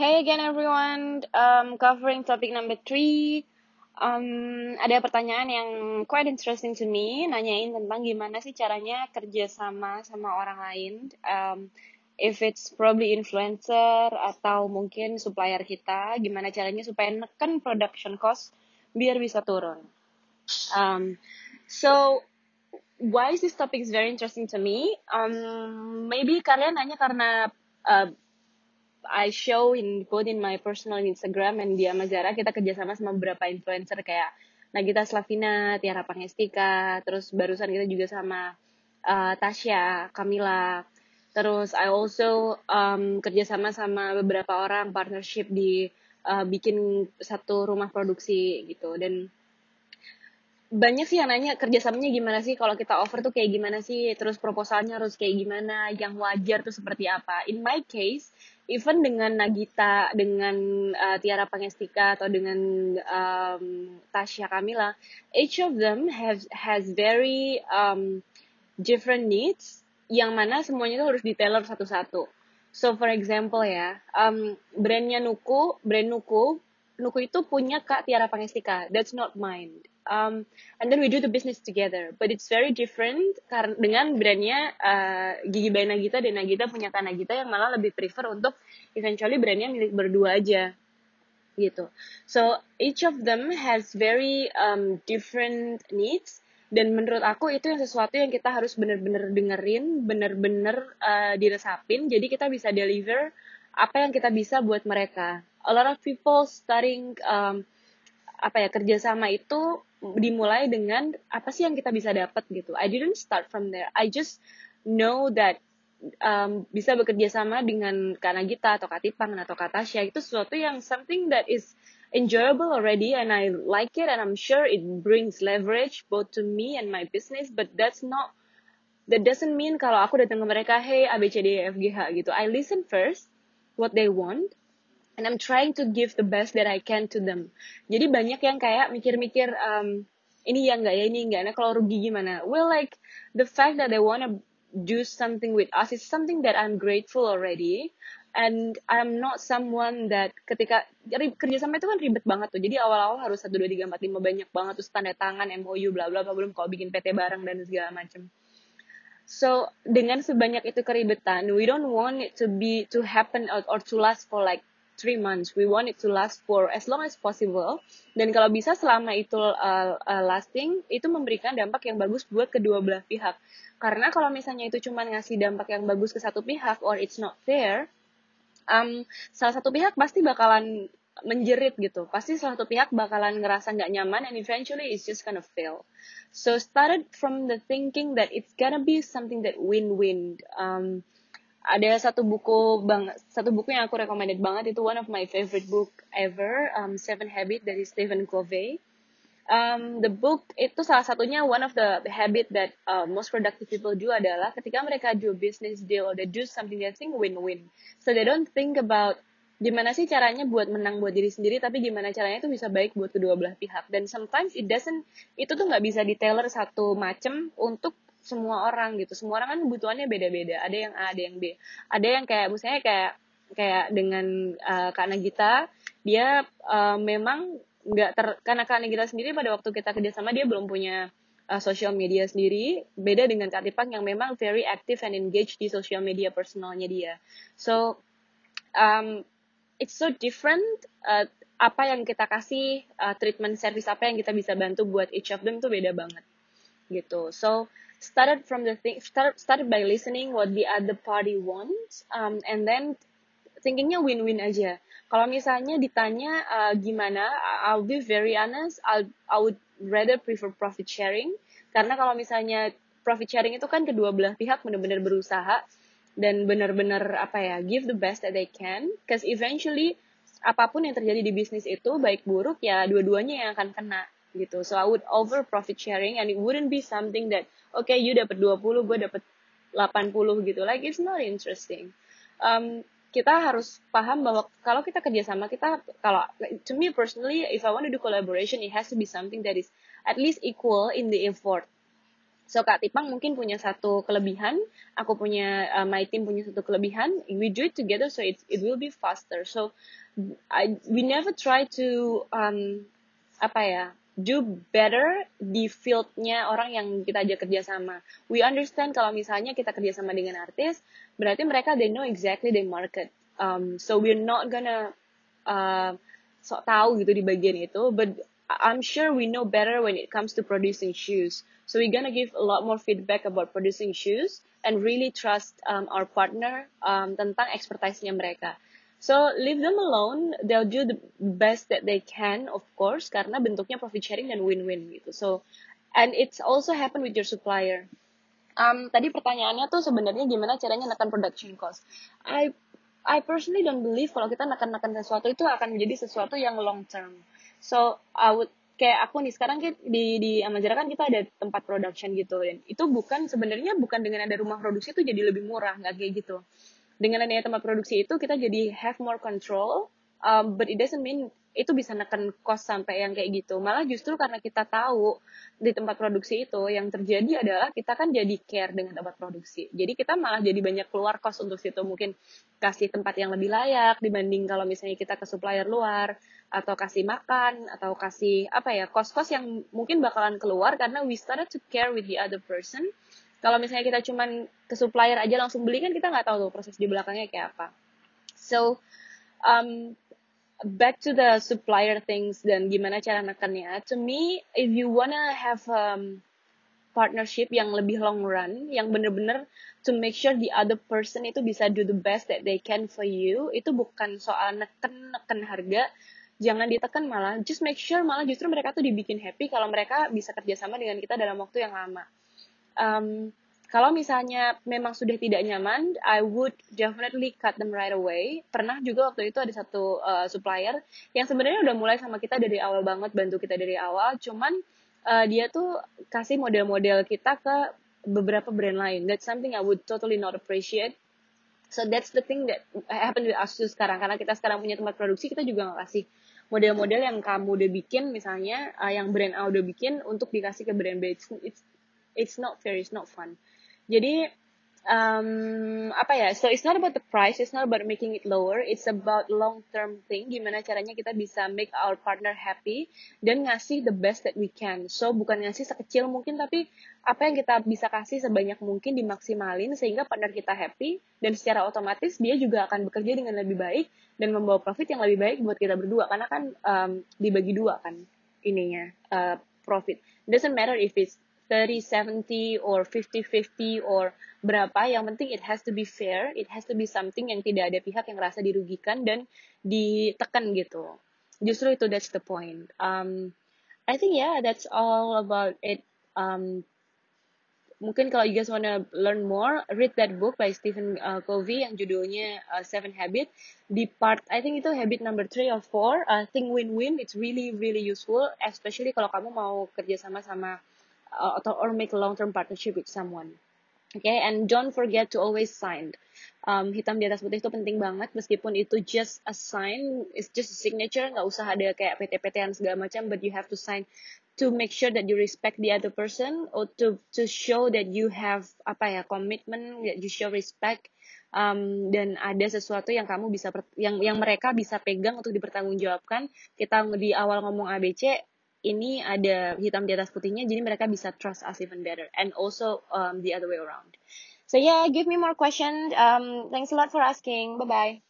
Hey again everyone, um, covering topic number three. Um, ada pertanyaan yang quite interesting to me, nanyain tentang gimana sih caranya kerja sama sama orang lain. Um, if it's probably influencer atau mungkin supplier kita, gimana caranya supaya neken production cost biar bisa turun. Um, so why is this topic is very interesting to me? Um, maybe kalian nanya karena uh, I show in both in my personal Instagram and dia Mazara kita kerjasama sama beberapa influencer kayak Nagita Slavina, Tiara Pangestika, terus barusan kita juga sama uh, Tasya, Kamila, terus I also um, kerjasama sama beberapa orang partnership di uh, bikin satu rumah produksi gitu. Dan banyak sih yang nanya kerjasamanya gimana sih? Kalau kita offer tuh kayak gimana sih? Terus proposalnya harus kayak gimana? Yang wajar tuh seperti apa? In my case even dengan Nagita dengan uh, Tiara Pangestika atau dengan um, Tasya Kamila each of them have has very um, different needs yang mana semuanya tuh harus detailor satu-satu. So for example ya um, brandnya Nuku brand Nuku Nuku itu punya Kak Tiara Pangestika that's not mine um, and then we do the business together. But it's very different karena dengan brandnya uh, Gigi by Nagita dan Nagita punya Nagita yang malah lebih prefer untuk eventually brandnya milik berdua aja gitu. So each of them has very um, different needs dan menurut aku itu yang sesuatu yang kita harus bener-bener dengerin, bener-bener uh, diresapin, jadi kita bisa deliver apa yang kita bisa buat mereka. A lot of people starting um, apa ya kerjasama itu dimulai dengan apa sih yang kita bisa dapat gitu. I didn't start from there. I just know that um, bisa bekerja sama dengan Kak Nagita atau Kak Tipang atau Kak Tasya itu sesuatu yang something that is enjoyable already and I like it and I'm sure it brings leverage both to me and my business but that's not that doesn't mean kalau aku datang ke mereka hey A B E gitu I listen first what they want and I'm trying to give the best that I can to them. Jadi banyak yang kayak mikir-mikir um, ini ya enggak ya ini enggak. Nah kalau rugi gimana? Well like the fact that they wanna do something with us is something that I'm grateful already. And I'm not someone that ketika kerja sama itu kan ribet banget tuh. Jadi awal-awal harus satu dua tiga empat lima banyak banget terus tanda tangan MOU bla bla bla belum kalau bikin PT bareng dan segala macam. So dengan sebanyak itu keribetan, we don't want it to be to happen or to last for like three months. We want it to last for as long as possible. Dan kalau bisa selama itu uh, uh, lasting, itu memberikan dampak yang bagus buat kedua belah pihak. Karena kalau misalnya itu cuma ngasih dampak yang bagus ke satu pihak, or it's not fair, um, salah satu pihak pasti bakalan menjerit gitu. Pasti salah satu pihak bakalan ngerasa nggak nyaman and eventually it's just gonna fail. So started from the thinking that it's gonna be something that win-win. Um, ada satu buku bang satu buku yang aku recommended banget itu one of my favorite book ever um, Seven Habits dari Stephen Covey. Um, the book itu salah satunya one of the habit that uh, most productive people do adalah ketika mereka do business deal or they do something they think win-win. So they don't think about gimana sih caranya buat menang buat diri sendiri tapi gimana caranya itu bisa baik buat kedua belah pihak. Dan sometimes it doesn't itu tuh nggak bisa di tailor satu macam untuk semua orang gitu. Semua orang kan kebutuhannya beda-beda. Ada yang A ada yang B. Ada yang kayak misalnya kayak kayak dengan uh, Kak Nagita dia uh, memang nggak ter karena Kak Nagita sendiri pada waktu kita kerja sama dia belum punya uh, social media sendiri. Beda dengan Kak Tipang yang memang very active and engaged di social media personalnya dia. So um, it's so different uh, apa yang kita kasih uh, treatment service apa yang kita bisa bantu buat each of them tuh beda banget. Gitu. So started from the thing started started by listening what the other party wants um, and then thinkingnya win-win aja. Kalau misalnya ditanya uh, gimana I'll be very honest I'll I would rather prefer profit sharing. Karena kalau misalnya profit sharing itu kan kedua belah pihak benar-benar berusaha dan benar-benar apa ya give the best that they can. Cause eventually apa pun yang terjadi di bisnis itu baik buruk ya dua-duanya yang akan kena gitu. So I would over profit sharing and it wouldn't be something that okay you dapat 20, gue dapat 80 gitu. Like it's not interesting. Um, kita harus paham bahwa kalau kita kerjasama kita kalau to me personally if I want to do collaboration it has to be something that is at least equal in the effort So Kak Tipang mungkin punya satu kelebihan, aku punya uh, my team punya satu kelebihan. We do it together so it it will be faster. So I we never try to um apa ya do better di fieldnya orang yang kita ajak kerja sama. We understand kalau misalnya kita kerja sama dengan artis, berarti mereka they know exactly the market. Um, so we're not gonna uh, sok tahu gitu di bagian itu, but I'm sure we know better when it comes to producing shoes. So we're gonna give a lot more feedback about producing shoes and really trust um, our partner um, tentang expertise-nya mereka. So leave them alone, they'll do the best that they can, of course, karena bentuknya profit sharing dan win-win gitu. So and it's also happen with your supplier. Um, tadi pertanyaannya tuh sebenarnya gimana caranya nekan production cost. I I personally don't believe kalau kita nekan-nekan sesuatu itu akan menjadi sesuatu yang long term. So I would kayak aku nih sekarang kita, di di Amazara kan kita ada tempat production gitu dan itu bukan sebenarnya bukan dengan ada rumah produksi itu jadi lebih murah nggak kayak gitu dengan adanya tempat produksi itu kita jadi have more control um, but it doesn't mean itu bisa neken cost sampai yang kayak gitu. Malah justru karena kita tahu di tempat produksi itu yang terjadi adalah kita kan jadi care dengan tempat produksi. Jadi kita malah jadi banyak keluar cost untuk situ. Mungkin kasih tempat yang lebih layak dibanding kalau misalnya kita ke supplier luar atau kasih makan atau kasih apa ya kos-kos yang mungkin bakalan keluar karena we started to care with the other person kalau misalnya kita cuman ke supplier aja langsung beli kan kita nggak tahu tuh proses di belakangnya kayak apa. So um, back to the supplier things dan gimana cara nekannya to me if you wanna have um, partnership yang lebih long run yang bener-bener to make sure the other person itu bisa do the best that they can for you itu bukan soal neken neken harga. Jangan ditekan malah. Just make sure malah justru mereka tuh dibikin happy kalau mereka bisa kerjasama dengan kita dalam waktu yang lama um, kalau misalnya memang sudah tidak nyaman, I would definitely cut them right away. Pernah juga waktu itu ada satu uh, supplier yang sebenarnya udah mulai sama kita dari awal banget, bantu kita dari awal. Cuman uh, dia tuh kasih model-model kita ke beberapa brand lain. That's something I would totally not appreciate. So that's the thing that happened with us sekarang. Karena kita sekarang punya tempat produksi, kita juga nggak kasih model-model yang kamu udah bikin misalnya uh, yang brand A udah bikin untuk dikasih ke brand B it's, it's it's not fair it's not fun. Jadi um, apa ya so it's not about the price it's not about making it lower it's about long term thing gimana caranya kita bisa make our partner happy dan ngasih the best that we can. So bukan ngasih sekecil mungkin tapi apa yang kita bisa kasih sebanyak mungkin dimaksimalin sehingga partner kita happy dan secara otomatis dia juga akan bekerja dengan lebih baik dan membawa profit yang lebih baik buat kita berdua. Karena kan um, dibagi dua kan ininya uh, profit. Doesn't matter if it's 30 70 or 50 50 or berapa. Yang penting it has to be fair. It has to be something yang tidak ada pihak yang merasa dirugikan dan ditekan gitu. Justru itu that's the point. Um I think yeah that's all about it. Um mungkin kalau you guys wanna learn more, read that book by Stephen uh, Covey yang judulnya uh, Seven Habits. Di part, I think itu habit number three or four, uh, think win-win. It's really really useful, especially kalau kamu mau kerja sama sama uh, or make long-term partnership with someone. Okay, and don't forget to always sign. Um, hitam di atas putih itu penting banget, meskipun itu just a sign, it's just a signature, nggak usah ada kayak PT-PTan segala macam, but you have to sign to make sure that you respect the other person or to to show that you have apa ya commitment, that you show respect, um, dan ada sesuatu yang kamu bisa yang yang mereka bisa pegang untuk dipertanggungjawabkan. Kita di awal ngomong ABC, ini ada hitam di atas putihnya jadi mereka bisa trust us even better. And also um, the other way around. So yeah give me more questions. Um, thanks a lot for asking. Bye bye